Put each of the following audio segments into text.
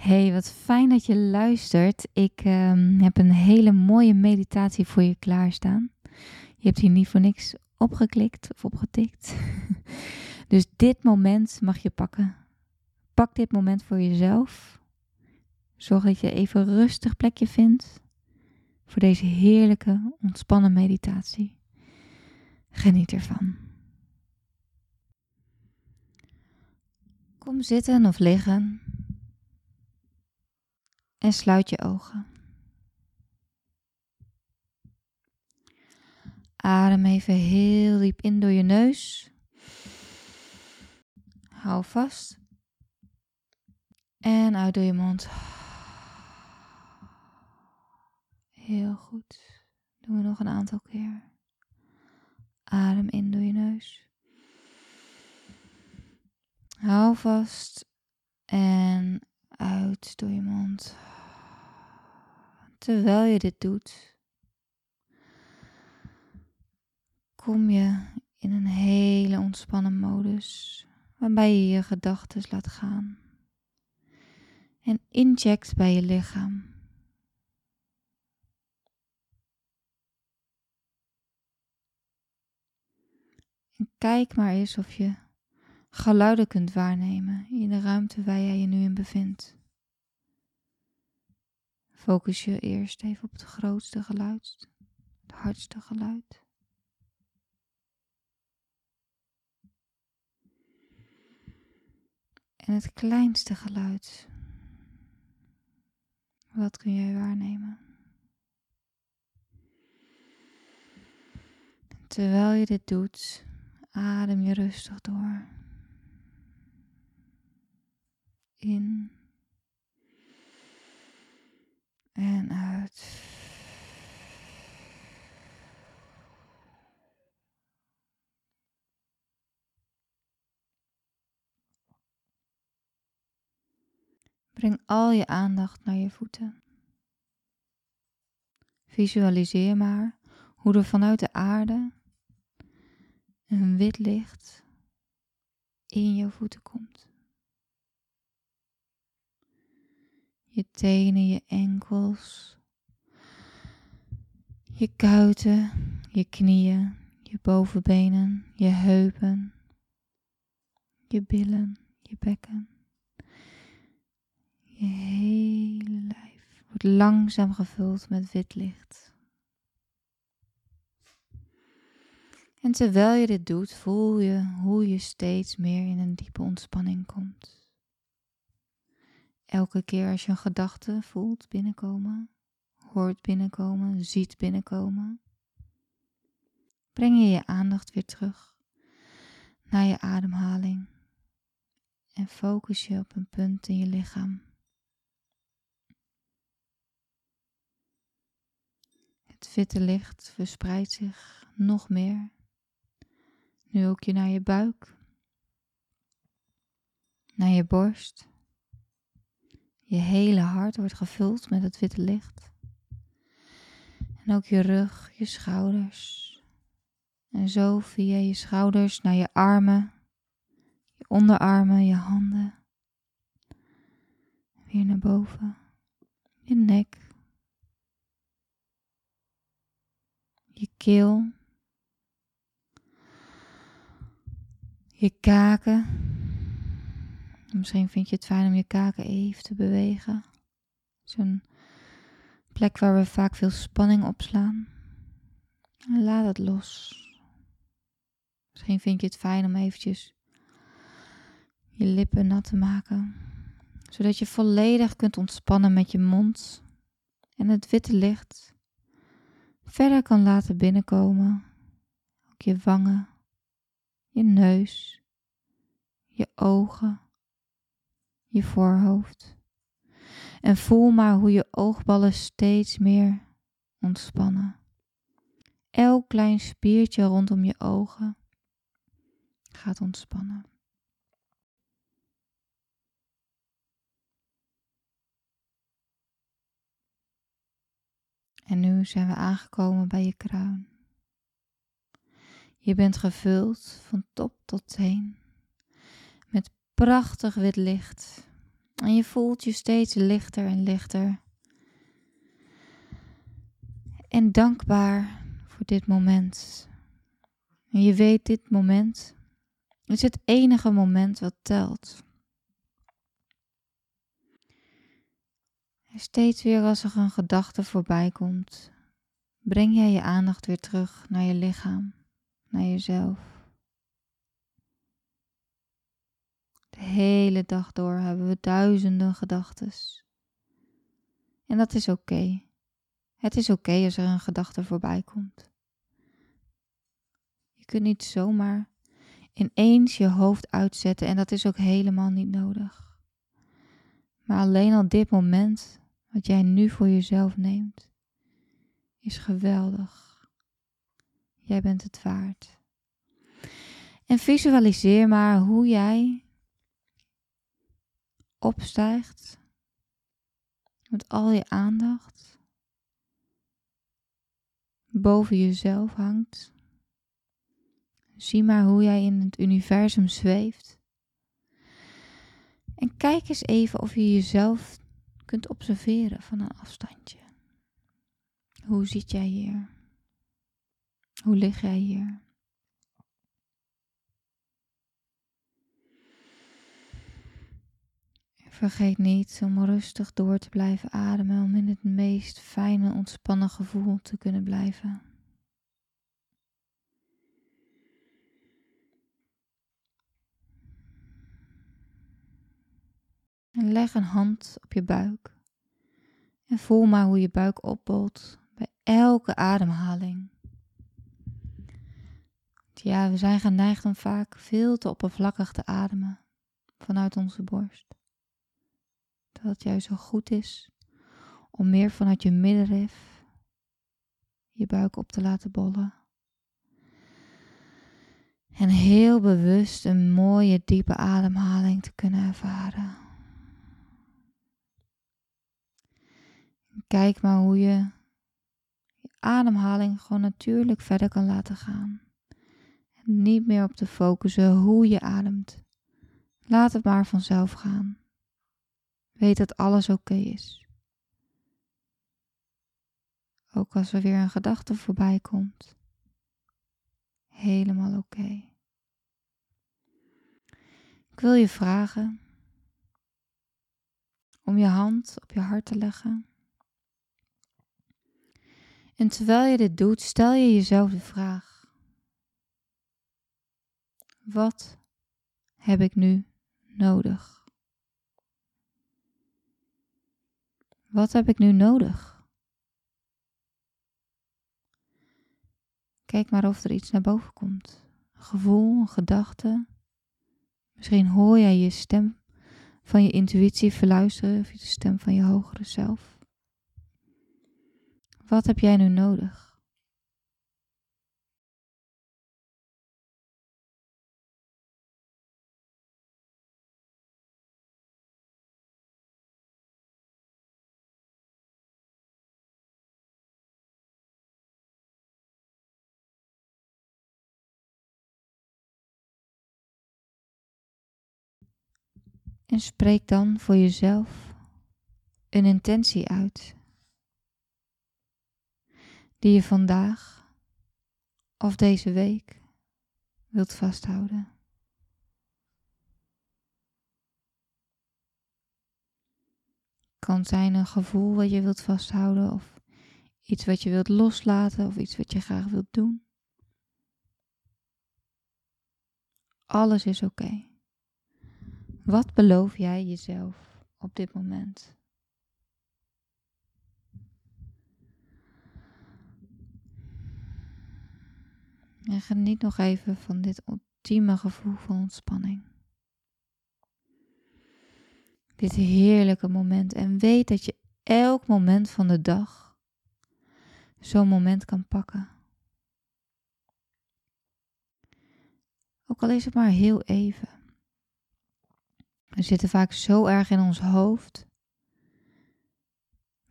Hey, wat fijn dat je luistert. Ik ehm, heb een hele mooie meditatie voor je klaarstaan. Je hebt hier niet voor niks opgeklikt of opgetikt. dus dit moment mag je pakken. Pak dit moment voor jezelf. Zorg dat je even een rustig plekje vindt voor deze heerlijke, ontspannen meditatie. Geniet ervan. Kom zitten of liggen en sluit je ogen. Adem even heel diep in door je neus. Hou vast. En uit door je mond. Heel goed. Doen we nog een aantal keer. Adem in door je neus. Hou vast. En uit door je mond. Terwijl je dit doet, kom je in een hele ontspannen modus, waarbij je je gedachten laat gaan en incheckt bij je lichaam. Kijk maar eens of je geluiden kunt waarnemen in de ruimte waar jij je nu in bevindt. Focus je eerst even op het grootste geluid, het hardste geluid. En het kleinste geluid. Wat kun jij waarnemen? Terwijl je dit doet, adem je rustig door. In en uit. Breng al je aandacht naar je voeten. Visualiseer maar hoe er vanuit de aarde een wit licht in je voeten komt. Je tenen, je enkels, je kuiten, je knieën, je bovenbenen, je heupen, je billen, je bekken. Je hele lijf wordt langzaam gevuld met wit licht. En terwijl je dit doet, voel je hoe je steeds meer in een diepe ontspanning komt. Elke keer als je een gedachte voelt binnenkomen, hoort binnenkomen, ziet binnenkomen, breng je je aandacht weer terug naar je ademhaling en focus je op een punt in je lichaam. Het witte licht verspreidt zich nog meer. Nu ook je naar je buik, naar je borst je hele hart wordt gevuld met het witte licht. En ook je rug, je schouders. En zo via je schouders naar je armen, je onderarmen, je handen. Weer naar boven, je nek, je keel, je kaken Misschien vind je het fijn om je kaken even te bewegen. Zo'n plek waar we vaak veel spanning opslaan. laat het los. Misschien vind je het fijn om eventjes je lippen nat te maken. Zodat je volledig kunt ontspannen met je mond. En het witte licht verder kan laten binnenkomen. Ook je wangen, je neus, je ogen je voorhoofd. En voel maar hoe je oogballen steeds meer ontspannen. Elk klein spiertje rondom je ogen gaat ontspannen. En nu zijn we aangekomen bij je kruin. Je bent gevuld van top tot teen prachtig wit licht. En je voelt je steeds lichter en lichter. En dankbaar voor dit moment. En je weet, dit moment is het enige moment wat telt. En steeds weer als er een gedachte voorbij komt, breng jij je aandacht weer terug naar je lichaam, naar jezelf. De hele dag door hebben we duizenden gedachten. En dat is oké. Het is oké als er een gedachte voorbij komt. Je kunt niet zomaar ineens je hoofd uitzetten en dat is ook helemaal niet nodig. Maar alleen al dit moment, wat jij nu voor jezelf neemt, is geweldig. Jij bent het waard. En visualiseer maar hoe jij opstijgt met al je aandacht boven jezelf hangt. Zie maar hoe jij in het universum zweeft. En kijk eens even of je jezelf kunt observeren van een afstandje. Hoe zit jij hier? Hoe lig jij hier? Vergeet niet om rustig door te blijven ademen om in het meest fijne ontspannen gevoel te kunnen blijven. En leg een hand op je buik en voel maar hoe je buik opbolt bij elke ademhaling. Ja, we zijn geneigd om vaak veel te oppervlakkig te ademen vanuit onze borst dat het juist zo goed is om meer vanuit je middenrif je buik op te laten bollen. En heel bewust een mooie diepe ademhaling te kunnen ervaren. Kijk maar hoe je je ademhaling gewoon natuurlijk verder kan laten gaan. En niet meer op te focussen hoe je ademt. Laat het maar vanzelf gaan. Weet dat alles oké is. Ook als er weer een gedachte voorbij komt. Helemaal oké. Ik wil je vragen om je hand op je hart te leggen. En terwijl je dit doet, stel je jezelf de vraag: Wat heb ik nu nodig? Wat heb ik nu nodig? Kijk maar of er iets naar boven komt. Een gevoel, een gedachte. Misschien hoor jij je stem van je intuïtie verluisteren of de stem van je hogere zelf. Wat heb jij nu nodig? En spreek dan voor jezelf een intentie uit die je vandaag of deze week wilt vasthouden. Kan zijn een gevoel wat je wilt vasthouden of iets wat je wilt loslaten of iets wat je graag wilt doen. Alles is oké. Wat beloof jij jezelf op dit moment? En geniet nog even van dit ultieme gevoel van ontspanning. Dit heerlijke moment. En weet dat je elk moment van de dag zo'n moment kan pakken. Ook al is het maar heel even. We zitten vaak zo erg in ons hoofd,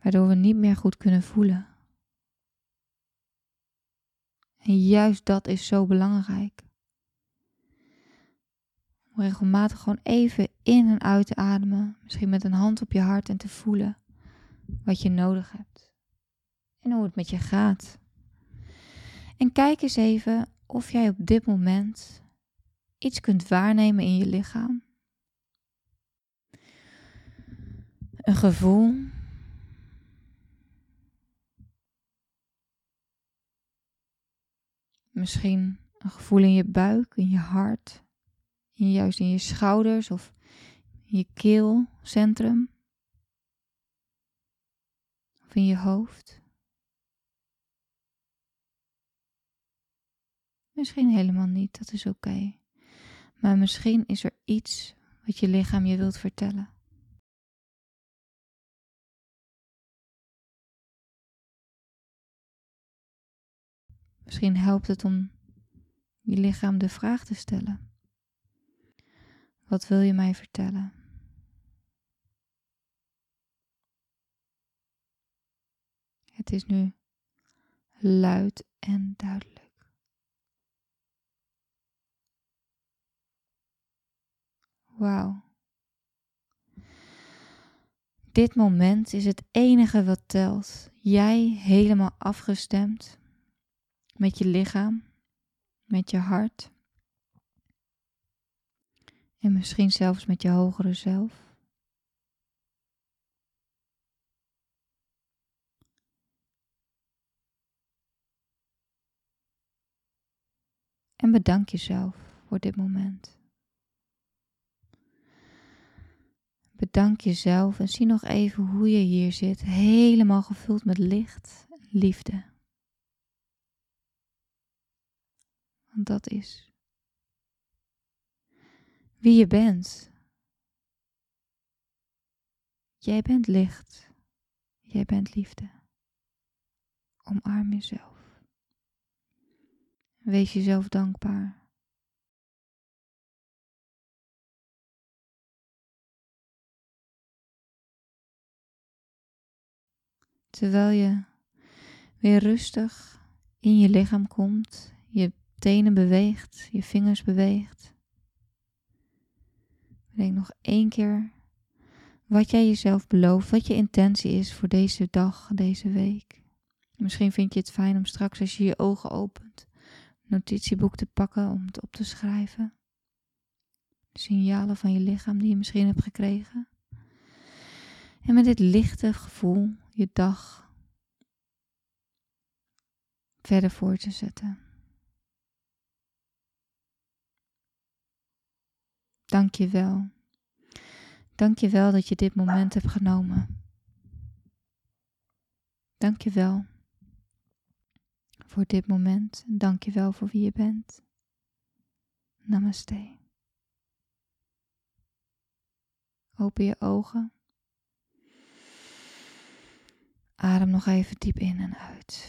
waardoor we niet meer goed kunnen voelen. En juist dat is zo belangrijk. Om regelmatig gewoon even in en uit te ademen. Misschien met een hand op je hart en te voelen wat je nodig hebt. En hoe het met je gaat. En kijk eens even of jij op dit moment iets kunt waarnemen in je lichaam. Een gevoel. Misschien een gevoel in je buik, in je hart, juist in je schouders of in je keelcentrum. Of in je hoofd. Misschien helemaal niet, dat is oké. Maar misschien is er iets wat je lichaam je wilt vertellen. Misschien helpt het om je lichaam de vraag te stellen. Wat wil je mij vertellen? Het is nu luid en duidelijk. Wauw. Dit moment is het enige wat telt. Jij helemaal afgestemd met je lichaam, met je hart en misschien zelfs met je hogere zelf. En bedank jezelf voor dit moment. Bedank jezelf en zie nog even hoe je hier zit, helemaal gevuld met licht en liefde. Want dat is wie je bent. Jij bent licht. Jij bent liefde. Omarm jezelf. Wees jezelf dankbaar. Terwijl je weer rustig in je lichaam komt, je tenen beweegt, je vingers beweegt. Denk nog één keer wat jij jezelf belooft, wat je intentie is voor deze dag, deze week. Misschien vind je het fijn om straks als je je ogen opent, een notitieboek te pakken om het op te schrijven. Signalen van je lichaam die je misschien hebt gekregen. En met dit lichte gevoel je dag verder voor te zetten. Dank je wel. Dank je wel dat je dit moment hebt genomen. Dank je wel voor dit moment en dank je wel voor wie je bent. Namaste. Open je ogen. Adem nog even diep in en uit.